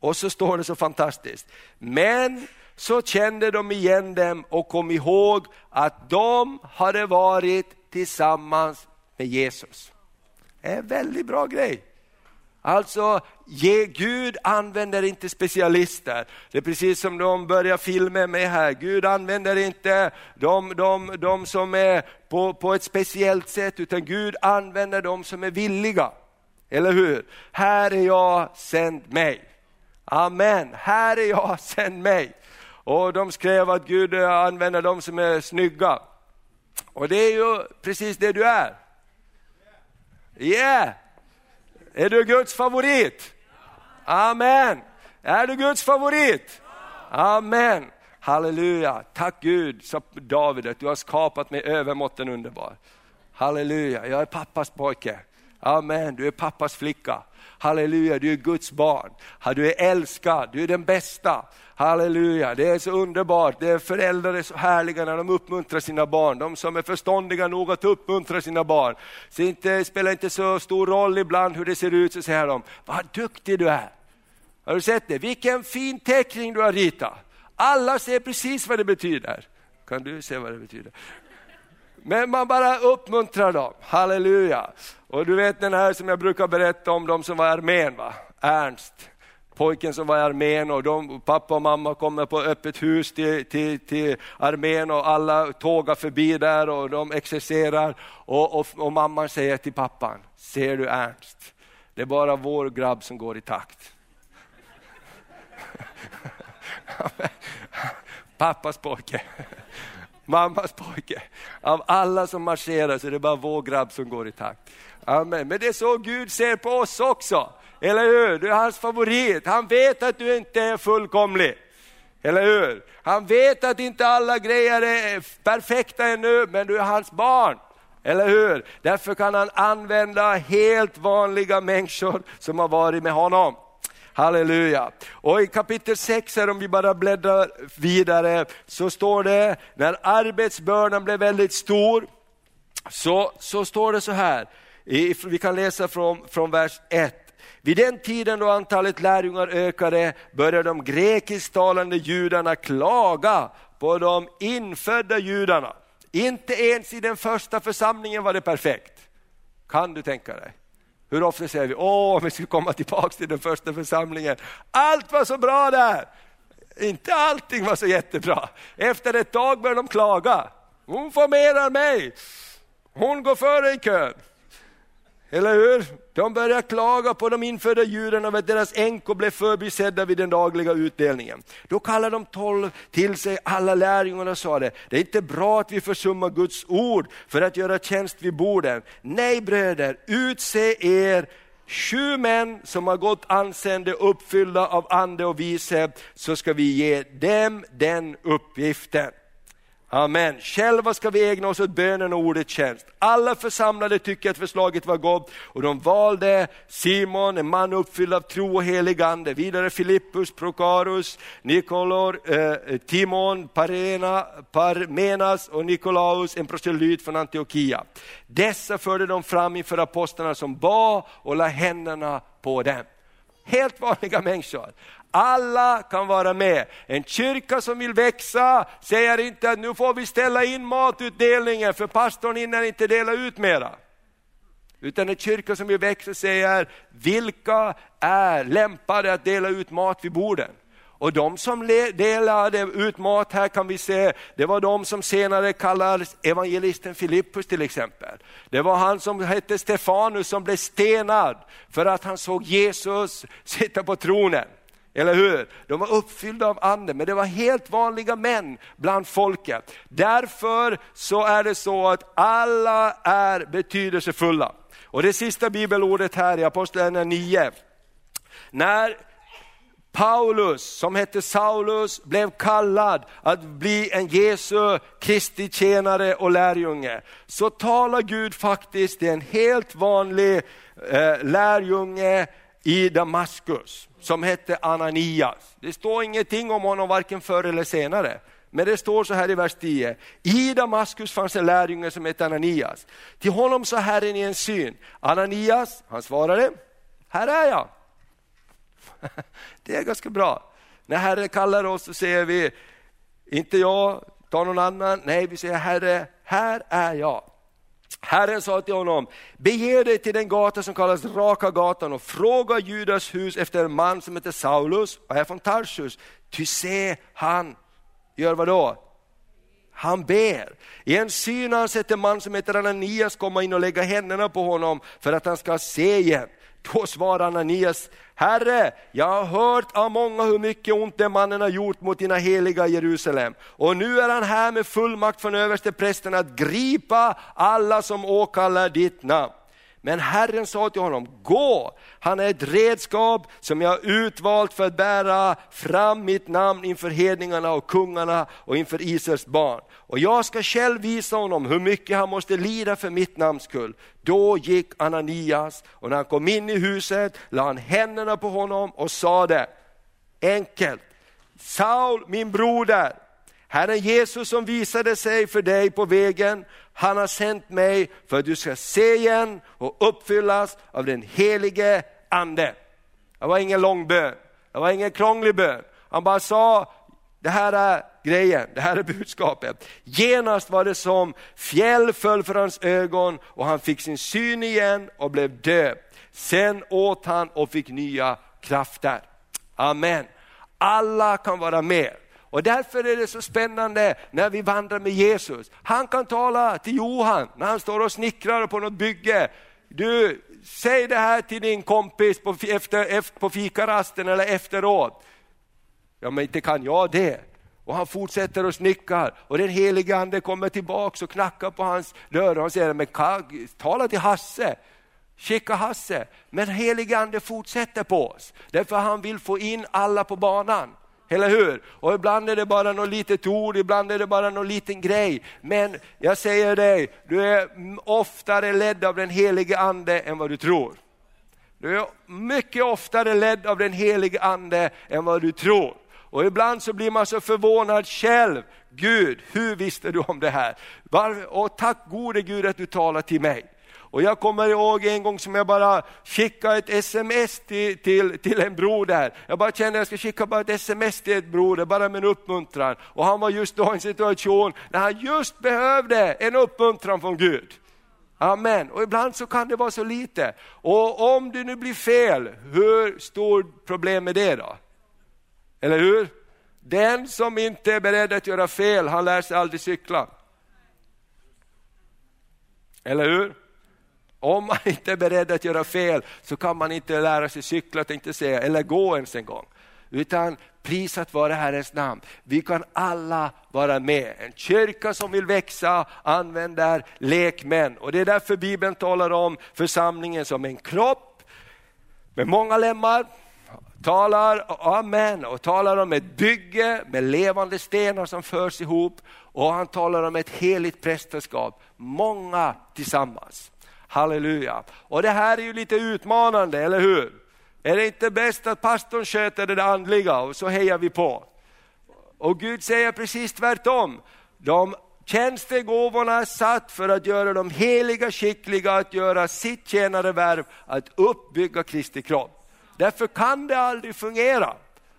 Och så står det så fantastiskt. Men så kände de igen dem och kom ihåg att de hade varit tillsammans med Jesus. Det är en väldigt bra grej. Alltså, Gud använder inte specialister. Det är precis som de börjar filma med här. Gud använder inte de, de, de som är på, på ett speciellt sätt, utan Gud använder de som är villiga. Eller hur? Här är jag, sänd mig. Amen, här är jag, sänd mig. Och de skrev att Gud eh, använder de som är snygga. Och det är ju precis det du är. Yeah! Är du Guds favorit? Amen. Är du Guds favorit? Amen. Halleluja. Tack Gud, sa David, att du har skapat mig övermåtten underbar. Halleluja, jag är pappas pojke. Amen, du är pappas flicka. Halleluja, du är Guds barn. Du är älskad, du är den bästa. Halleluja, det är så underbart. Det är föräldrar är så härliga när de uppmuntrar sina barn. De som är förståndiga nog att uppmuntra sina barn. Så det spelar inte så stor roll ibland hur det ser ut, så säger de, vad duktig du är. Har du sett det? Vilken fin teckning du har ritat. Alla ser precis vad det betyder. Kan du se vad det betyder? Men man bara uppmuntrar dem, halleluja. Och du vet den här som jag brukar berätta om, de som var i armén, va? Ernst pojken som var i armén och de, pappa och mamma kommer på öppet hus till, till, till armén och alla tågar förbi där och de exercerar och, och, och mamman säger till pappan, ser du Ernst, det är bara vår grabb som går i takt. Pappas pojke mammas pojke. Av alla som marscherar så är det bara vår grabb som går i takt. Amen. Men det är så Gud ser på oss också. Eller hur? Du är hans favorit. Han vet att du inte är fullkomlig. Eller hur? Han vet att inte alla grejer är perfekta ännu, men du är hans barn. Eller hur? Därför kan han använda helt vanliga människor som har varit med honom. Halleluja. Och i kapitel 6, här, om vi bara bläddrar vidare, så står det, när arbetsbördan blev väldigt stor, så, så står det så här, vi kan läsa från, från vers 1. Vid den tiden då antalet lärjungar ökade började de grekisktalande judarna klaga på de infödda judarna. Inte ens i den första församlingen var det perfekt. Kan du tänka dig? Hur ofta säger vi, åh, vi skulle komma tillbaka till den första församlingen. Allt var så bra där! Inte allting var så jättebra. Efter ett tag började de klaga. Hon formerar mig, hon går före i kön. Eller hur? De började klaga på de infödda djuren, över att deras änkor blev förbisedda vid den dagliga utdelningen. Då kallade de tolv till sig alla lärjungarna och sa det, det är inte bra att vi försummar Guds ord för att göra tjänst vid borden. Nej bröder, utse er sju män som har gott anseende uppfyllda av ande och vishet, så ska vi ge dem den uppgiften. Amen. Själva ska vi ägna oss åt bönen och ordets tjänst. Alla församlade tycker att förslaget var gott och de valde Simon, en man uppfylld av tro och helig ande. Vidare Filippus, Prokarus, Nikolor, eh, Timon, Parena, Parmenas och Nikolaus, en proselyt från Antiochia. Dessa förde de fram inför apostlarna som bad och la händerna på dem. Helt vanliga människor. Alla kan vara med. En kyrka som vill växa säger inte att nu får vi ställa in matutdelningen för pastorn hinner inte dela ut mera. Utan en kyrka som vill växa säger, vilka är lämpade att dela ut mat vid borden? Och de som delade ut mat här kan vi se, det var de som senare kallades evangelisten Filippus till exempel. Det var han som hette Stefanus som blev stenad för att han såg Jesus sitta på tronen. Eller hur? De var uppfyllda av anden, men det var helt vanliga män bland folket. Därför så är det så att alla är betydelsefulla. Och det sista bibelordet här i Apostlagärningarna 9. När Paulus, som hette Saulus, blev kallad att bli en Jesu Kristi tjänare och lärjunge, så talar Gud faktiskt till en helt vanlig eh, lärjunge i Damaskus som hette Ananias. Det står ingenting om honom varken förr eller senare. Men det står så här i vers 10. I Damaskus fanns en lärjunge som hette Ananias. Till honom sa Herren i en syn, Ananias, han svarade, här är jag. Det är ganska bra. När Herren kallar oss så säger vi, inte jag, ta någon annan. Nej, vi säger Herre, här är jag. Herren sa till honom, bege dig till den gata som kallas Raka gatan och fråga Judas hus efter en man som heter Saulus och är från Tarsus. Ty se, han gör vad då? Han ber. I en syn har han sett en man som heter Ananias komma in och lägga händerna på honom för att han ska se igen. Då svarade Ananias, Herre, jag har hört av många hur mycket ont den mannen har gjort mot dina heliga Jerusalem. Och nu är han här med fullmakt från översteprästen att gripa alla som åkallar ditt namn. Men Herren sa till honom, gå, han är ett redskap som jag har utvalt för att bära fram mitt namn inför hedningarna och kungarna och inför Israels barn. Och jag ska själv visa honom hur mycket han måste lida för mitt namns skull. Då gick Ananias och när han kom in i huset la han händerna på honom och sade, enkelt, Saul min broder, Herren Jesus som visade sig för dig på vägen, han har sänt mig för att du ska se igen och uppfyllas av den helige ande. Det var ingen lång bön, det var ingen krånglig bön. Han bara sa, det här är grejen, det här är budskapet. Genast var det som fjäll föll för hans ögon och han fick sin syn igen och blev döpt. Sen åt han och fick nya krafter. Amen. Alla kan vara med. Och därför är det så spännande när vi vandrar med Jesus. Han kan tala till Johan när han står och snickrar på något bygge. Du, säg det här till din kompis på, efter, efter, på fikarasten eller efteråt. Ja men inte kan jag det. Och han fortsätter och snickrar och den helige ande kommer tillbaks och knackar på hans dörr och han säger, men tala till Hasse, skicka Hasse. Men helige ande fortsätter på oss, därför han vill få in alla på banan. Eller hur? Och ibland är det bara något litet ord, ibland är det bara någon liten grej. Men jag säger dig, du är oftare ledd av den helige ande än vad du tror. Du är mycket oftare ledd av den helige ande än vad du tror. Och ibland så blir man så förvånad själv. Gud, hur visste du om det här? Och tack gode Gud att du talar till mig. Och jag kommer ihåg en gång som jag bara skickade ett sms till, till, till en broder. Jag bara kände att jag ska skicka bara ett sms till ett broder, bara med en uppmuntran. Och han var just då i en situation när han just behövde en uppmuntran från Gud. Amen. Och ibland så kan det vara så lite. Och om det nu blir fel, hur stort problem är det då? Eller hur? Den som inte är beredd att göra fel, han lär sig aldrig cykla. Eller hur? Om man inte är beredd att göra fel så kan man inte lära sig cykla, tänkte säga, eller gå ens en gång. Utan prisat vare Herrens namn. Vi kan alla vara med. En kyrka som vill växa använder lekmän. Och det är därför Bibeln talar om församlingen som en kropp med många lemmar, talar amen och talar om ett bygge med levande stenar som förs ihop och han talar om ett heligt prästerskap, många tillsammans. Halleluja. Och det här är ju lite utmanande, eller hur? Är det inte bäst att pastorn sköter det andliga och så hejar vi på? Och Gud säger precis tvärtom. De tjänstegåvorna är satt för att göra de heliga skickliga att göra sitt tjänarevärv, att uppbygga Kristi kropp. Därför kan det aldrig fungera.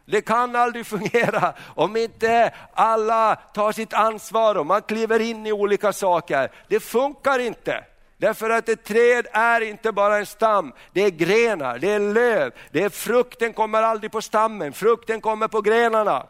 Det kan aldrig fungera om inte alla tar sitt ansvar och man kliver in i olika saker. Det funkar inte. Därför att ett träd är inte bara en stam, det är grenar, det är löv, det är frukten kommer aldrig på stammen, frukten kommer på grenarna.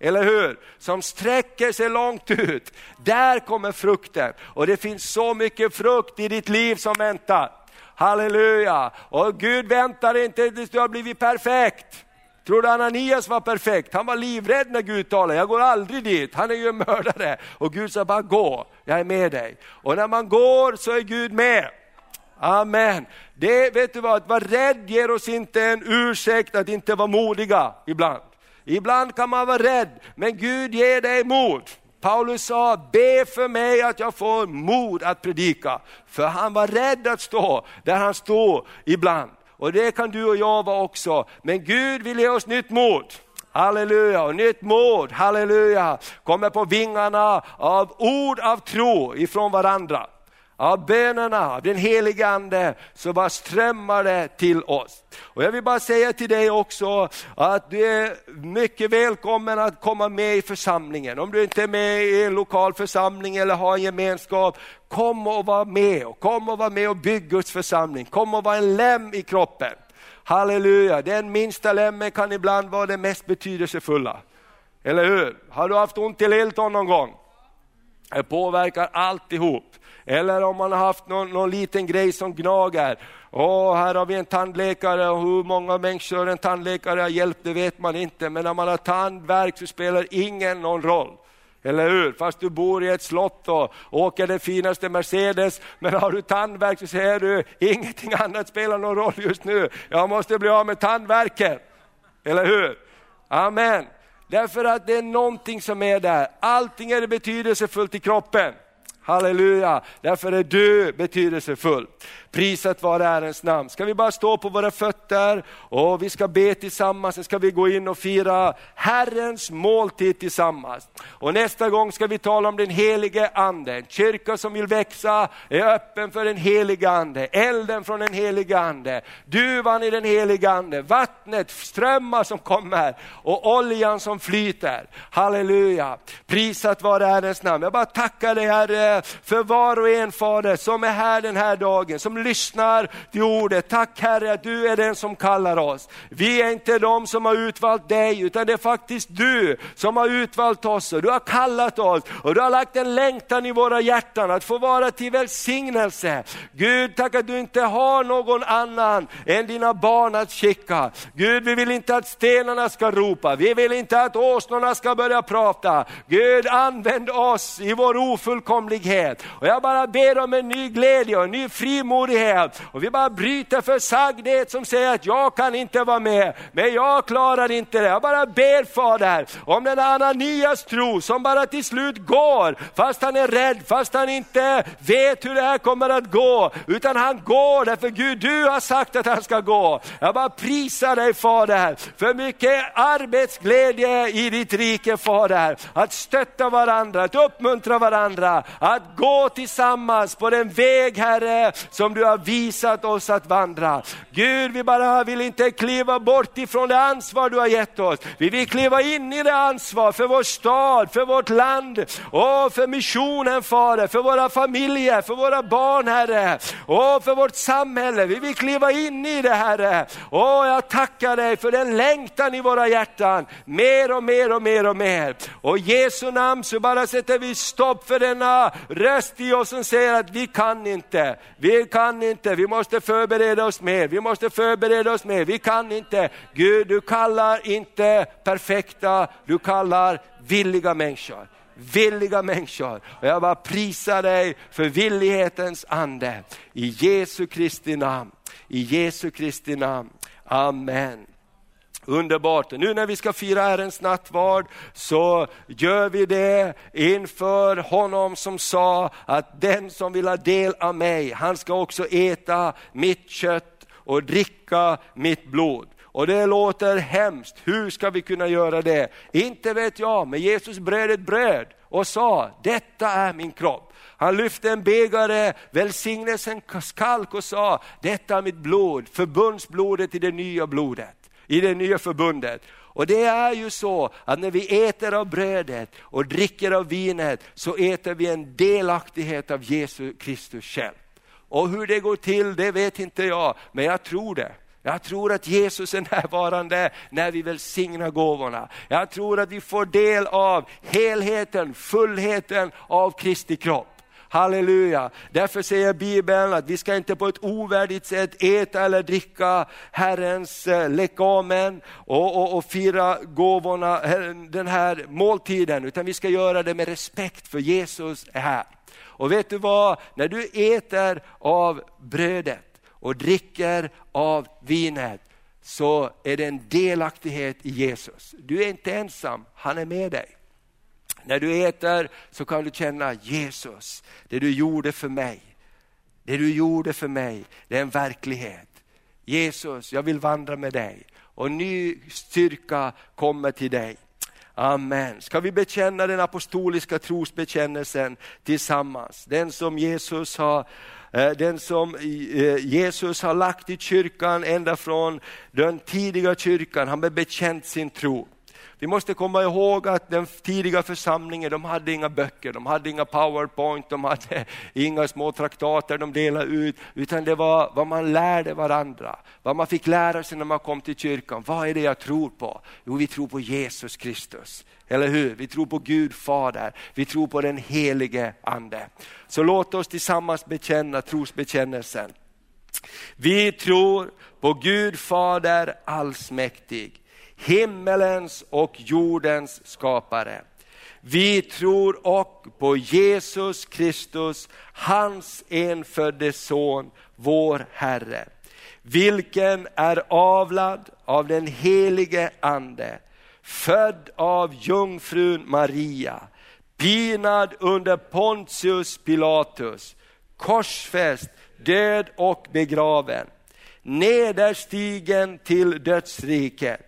Eller hur? Som sträcker sig långt ut. Där kommer frukten. Och det finns så mycket frukt i ditt liv som väntar. Halleluja! Och Gud väntar inte tills du har blivit perfekt. Tror du Ananias var perfekt? Han var livrädd när Gud talade, jag går aldrig dit, han är ju en mördare. Och Gud sa bara gå, jag är med dig. Och när man går så är Gud med. Amen. Det, vet du vad, att vara rädd ger oss inte en ursäkt att inte vara modiga ibland. Ibland kan man vara rädd, men Gud ger dig mod. Paulus sa, be för mig att jag får mod att predika. För han var rädd att stå där han stod ibland. Och det kan du och jag vara också. Men Gud vill ge oss nytt mod. Halleluja, och nytt mod, halleluja, kommer på vingarna av ord av tro ifrån varandra av bönerna, av den helige Ande, så bara strömmar det till oss. Och jag vill bara säga till dig också att du är mycket välkommen att komma med i församlingen. Om du inte är med i en lokal församling eller har en gemenskap, kom och var med. Och kom och var med och bygg Guds församling. Kom och var en lem i kroppen. Halleluja, den minsta lemmen kan ibland vara den mest betydelsefulla. Eller hur? Har du haft ont i lilltån någon gång? Det påverkar alltihop. Eller om man har haft någon, någon liten grej som gnager. Åh, här har vi en tandläkare och hur många människor en tandläkare har hjälpt det vet man inte. Men när man har tandvärk så spelar ingen någon roll. Eller hur? Fast du bor i ett slott och åker den finaste Mercedes, men har du tandvärk så säger du, ingenting annat spelar någon roll just nu. Jag måste bli av med tandvärken. Eller hur? Amen. Därför att det är någonting som är där. Allting är betydelsefullt i kroppen. Halleluja, därför är du betydelsefull. Prisat vare Herrens namn. Ska vi bara stå på våra fötter och vi ska be tillsammans, sen ska vi gå in och fira Herrens måltid tillsammans. Och nästa gång ska vi tala om den helige ande, en kyrka som vill växa, är öppen för den helige ande, elden från den helige ande, duvan i den helige ande, vattnet, strömmar som kommer och oljan som flyter. Halleluja, prisat vare Herrens namn. Jag bara tackar dig Herre för var och en Fader som är här den här dagen, som lyssnar till ordet. Tack Herre att du är den som kallar oss. Vi är inte de som har utvalt dig, utan det är faktiskt du som har utvalt oss och du har kallat oss och du har lagt en längtan i våra hjärtan att få vara till välsignelse. Gud, tack att du inte har någon annan än dina barn att skicka. Gud, vi vill inte att stenarna ska ropa, vi vill inte att åsnorna ska börja prata. Gud, använd oss i vår ofullkomlighet. Och jag bara ber om en ny glädje och en ny frimodighet. Och vi bara bryter för sagdhet som säger att jag kan inte vara med, men jag klarar inte det. Jag bara ber Fader om den Ananias tro som bara till slut går, fast han är rädd, fast han inte vet hur det här kommer att gå, utan han går därför Gud, du har sagt att han ska gå. Jag bara prisar dig Fader, för mycket arbetsglädje i ditt rike Fader, att stötta varandra, att uppmuntra varandra, att gå tillsammans på den väg Herre som du har visat oss att vandra. Gud, vi bara vill inte kliva bort ifrån det ansvar du har gett oss. Vi vill kliva in i det ansvar för vår stad, för vårt land och för missionen Fader, för våra familjer, för våra barn Herre och för vårt samhälle. Vi vill kliva in i det Herre. Och jag tackar dig för den längtan i våra hjärtan, mer och mer och mer och mer. Och i Jesu namn så bara sätter vi stopp för denna röst i oss som säger att vi kan inte, vi kan kan inte, vi måste förbereda oss mer, vi måste förbereda oss mer, vi kan inte. Gud, du kallar inte perfekta, du kallar villiga människor villiga människor. Och jag bara prisar dig för villighetens ande. I Jesu Kristi namn. I Jesu Kristi namn. Amen. Underbart. Nu när vi ska fira Herrens nattvard så gör vi det inför honom som sa att den som vill ha del av mig, han ska också äta mitt kött och dricka mitt blod. Och det låter hemskt, hur ska vi kunna göra det? Inte vet jag, men Jesus bröt ett bröd och sa, detta är min kropp. Han lyfte en bägare, välsignelsens kalk och sa, detta är mitt blod, förbundsblodet i det nya blodet i det nya förbundet. Och det är ju så att när vi äter av brödet och dricker av vinet så äter vi en delaktighet av Jesus Kristus själv. Och hur det går till det vet inte jag, men jag tror det. Jag tror att Jesus är närvarande när vi välsignar gåvorna. Jag tror att vi får del av helheten, fullheten av Kristi kropp. Halleluja! Därför säger Bibeln att vi ska inte på ett ovärdigt sätt äta eller dricka Herrens eh, lekamen och, och, och fira gåvorna, den här måltiden, utan vi ska göra det med respekt för Jesus är här. Och vet du vad, när du äter av brödet och dricker av vinet så är det en delaktighet i Jesus. Du är inte ensam, han är med dig. När du äter så kan du känna Jesus, det du gjorde för mig. Det du gjorde för mig, det är en verklighet. Jesus, jag vill vandra med dig och ny styrka kommer till dig. Amen. Ska vi bekänna den apostoliska trosbekännelsen tillsammans? Den som Jesus har eh, den som eh, Jesus har lagt i kyrkan ända från den tidiga kyrkan, han har bekänt sin tro. Vi måste komma ihåg att den tidiga församlingen, de hade inga böcker, de hade inga powerpoint, de hade inga små traktater de delade ut, utan det var vad man lärde varandra, vad man fick lära sig när man kom till kyrkan. Vad är det jag tror på? Jo, vi tror på Jesus Kristus. Eller hur? Vi tror på Gud Fader, vi tror på den helige Ande. Så låt oss tillsammans bekänna trosbekännelsen. Vi tror på Gud Fader allsmäktig, himmelens och jordens skapare. Vi tror och på Jesus Kristus, hans enfödde son, vår Herre, vilken är avlad av den helige Ande, född av jungfrun Maria, pinad under Pontius Pilatus, korsfäst, död och begraven, nederstigen till dödsriket,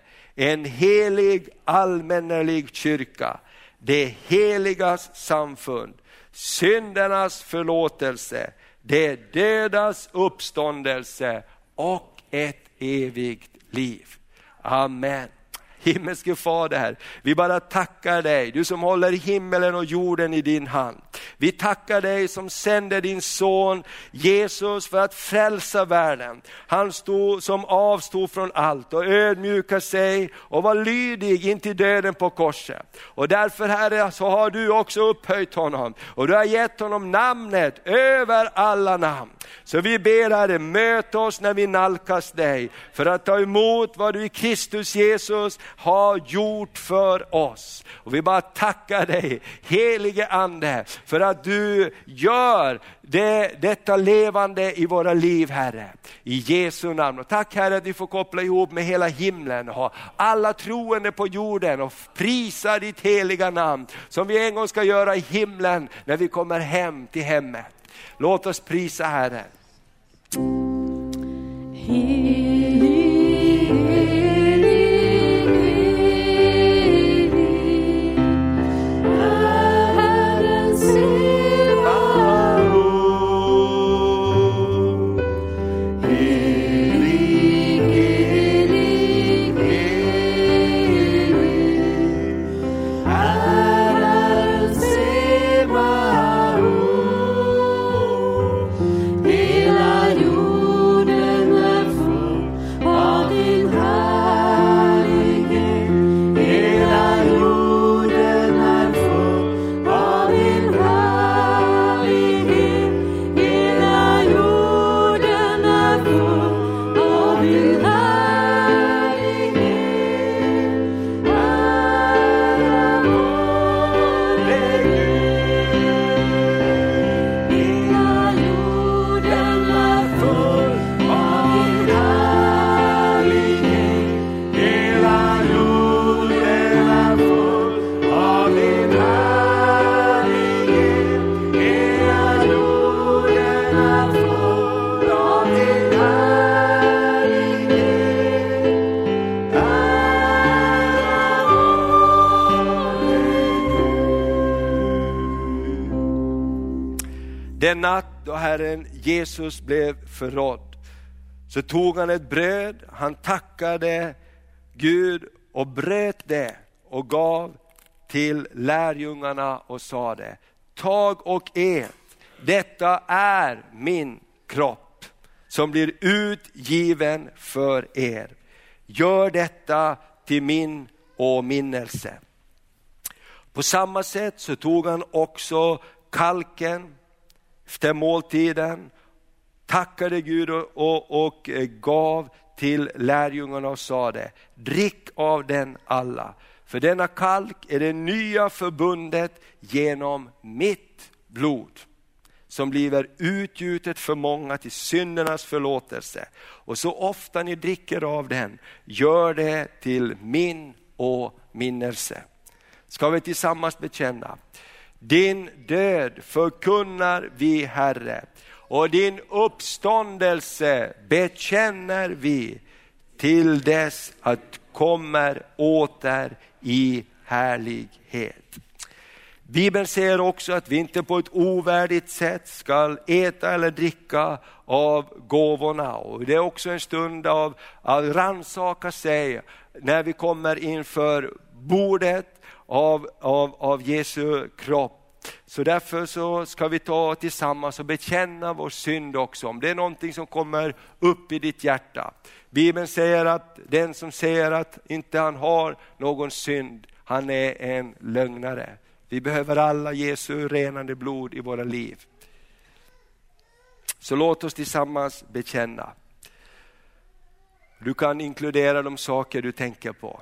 en helig allmännelig kyrka, det heligas samfund, syndernas förlåtelse, det dödas uppståndelse och ett evigt liv. Amen. Himmelske Fader, vi bara tackar dig, du som håller himmelen och jorden i din hand. Vi tackar dig som sände din son Jesus för att frälsa världen. Han stod, som avstod från allt och ödmjukade sig och var lydig in till döden på korset. Och därför Herre så har du också upphöjt honom och du har gett honom namnet över alla namn. Så vi ber Herre, möt oss när vi nalkas dig för att ta emot vad du i Kristus Jesus har gjort för oss. Och vi bara tackar dig, helige Ande, för att du gör det, detta levande i våra liv Herre. I Jesu namn. Och tack Herre att vi får koppla ihop med hela himlen och ha alla troende på jorden och prisa ditt heliga namn som vi en gång ska göra i himlen när vi kommer hem till hemmet. Låt oss prisa Herren. Hela Jesus blev förrådd, så tog han ett bröd, han tackade Gud och bröt det och gav till lärjungarna och sade, tag och ät, detta är min kropp som blir utgiven för er. Gör detta till min åminnelse. På samma sätt så tog han också kalken efter måltiden, tackade Gud och, och, och eh, gav till lärjungarna och sade, drick av den alla. För denna kalk är det nya förbundet genom mitt blod som blir utgjutet för många till syndernas förlåtelse. Och så ofta ni dricker av den, gör det till min åminnelse. Ska vi tillsammans bekänna, din död förkunnar vi Herre och din uppståndelse bekänner vi till dess att kommer åter i härlighet. Bibeln säger också att vi inte på ett ovärdigt sätt ska äta eller dricka av gåvorna. Och det är också en stund av att rannsaka sig när vi kommer inför bordet av, av, av Jesu kropp. Så därför så ska vi ta tillsammans och bekänna vår synd också. Om det är någonting som kommer upp i ditt hjärta. Bibeln säger att den som säger att inte han har någon synd, han är en lögnare. Vi behöver alla Jesu renande blod i våra liv. Så låt oss tillsammans bekänna. Du kan inkludera de saker du tänker på.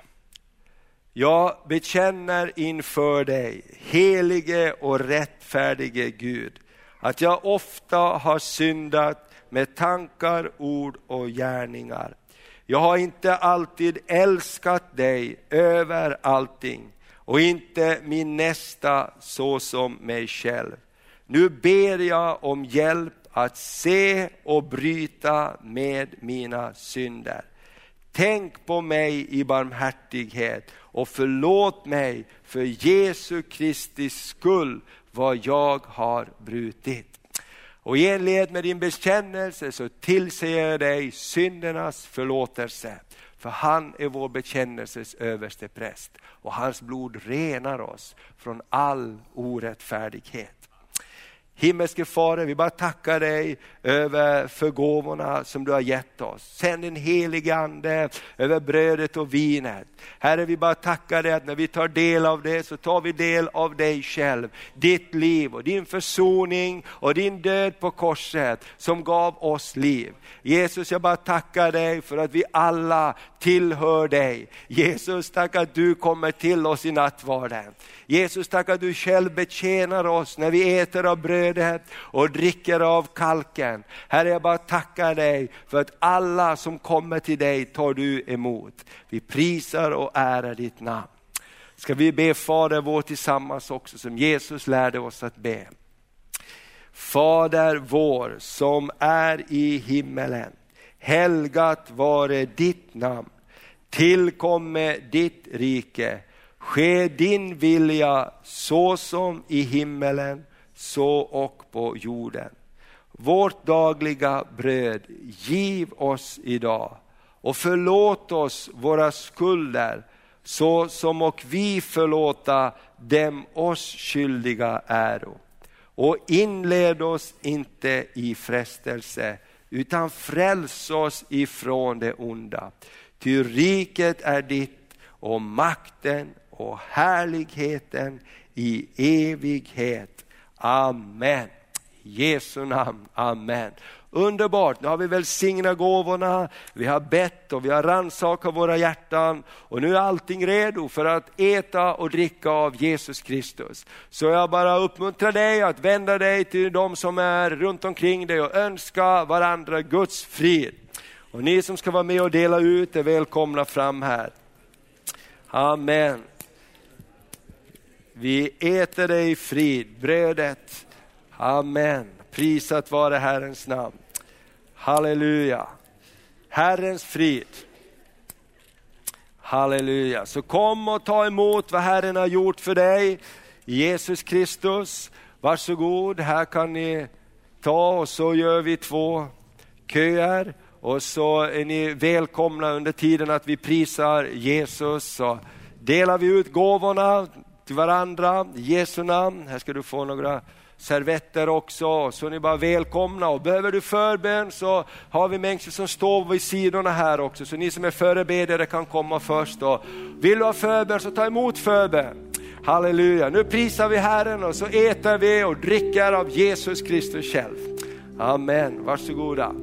Jag bekänner inför dig, helige och rättfärdige Gud, att jag ofta har syndat med tankar, ord och gärningar. Jag har inte alltid älskat dig över allting och inte min nästa så som mig själv. Nu ber jag om hjälp att se och bryta med mina synder. Tänk på mig i barmhärtighet och förlåt mig för Jesu Kristi skull vad jag har brutit. Och i enlighet med din bekännelse så tillser jag dig syndernas förlåtelse. För han är vår bekännelses överste präst och hans blod renar oss från all orättfärdighet. Himmelske Fader, vi bara tackar dig över förgåvorna som du har gett oss. Sänd din helige Ande över brödet och vinet. Herre, vi bara tackar dig att när vi tar del av det så tar vi del av dig själv, ditt liv och din försoning och din död på korset som gav oss liv. Jesus, jag bara tackar dig för att vi alla tillhör dig. Jesus, tack att du kommer till oss i nattvarden. Jesus, tack att du själv betjänar oss när vi äter av brödet och dricker av kalken. Herre, jag bara tackar dig för att alla som kommer till dig tar du emot. Vi prisar och ärar ditt namn. Ska vi be Fader vår tillsammans också som Jesus lärde oss att be. Fader vår som är i himmelen. Helgat vare ditt namn. Tillkomme ditt rike. Ske din vilja så som i himmelen, så och på jorden. Vårt dagliga bröd giv oss idag och förlåt oss våra skulder så som och vi förlåta dem oss skyldiga äro. Och inled oss inte i frestelse utan fräls oss ifrån det onda. Ty riket är ditt och makten och härligheten i evighet. Amen. I Jesu namn, amen. Underbart, nu har vi välsignat gåvorna, vi har bett och vi har rannsakat våra hjärtan och nu är allting redo för att äta och dricka av Jesus Kristus. Så jag bara uppmuntrar dig att vända dig till de som är runt omkring dig och önska varandra Guds frid. Och ni som ska vara med och dela ut är välkomna fram här. Amen. Vi äter dig i frid, brödet. Amen. Prisat vare Herrens namn. Halleluja. Herrens frid. Halleluja. Så kom och ta emot vad Herren har gjort för dig. Jesus Kristus, varsågod, här kan ni ta och så gör vi två köer. Och så är ni välkomna under tiden att vi prisar Jesus. Så delar vi ut gåvorna till varandra i Jesu namn. Här ska du få några servetter också, så är ni bara välkomna. Och behöver du förbön så har vi människor som står vid sidorna här också, så ni som är förebedjare kan komma först. Och vill du ha förbön så ta emot förbön. Halleluja, nu prisar vi Herren och så äter vi och dricker av Jesus Kristus själv. Amen, varsågoda.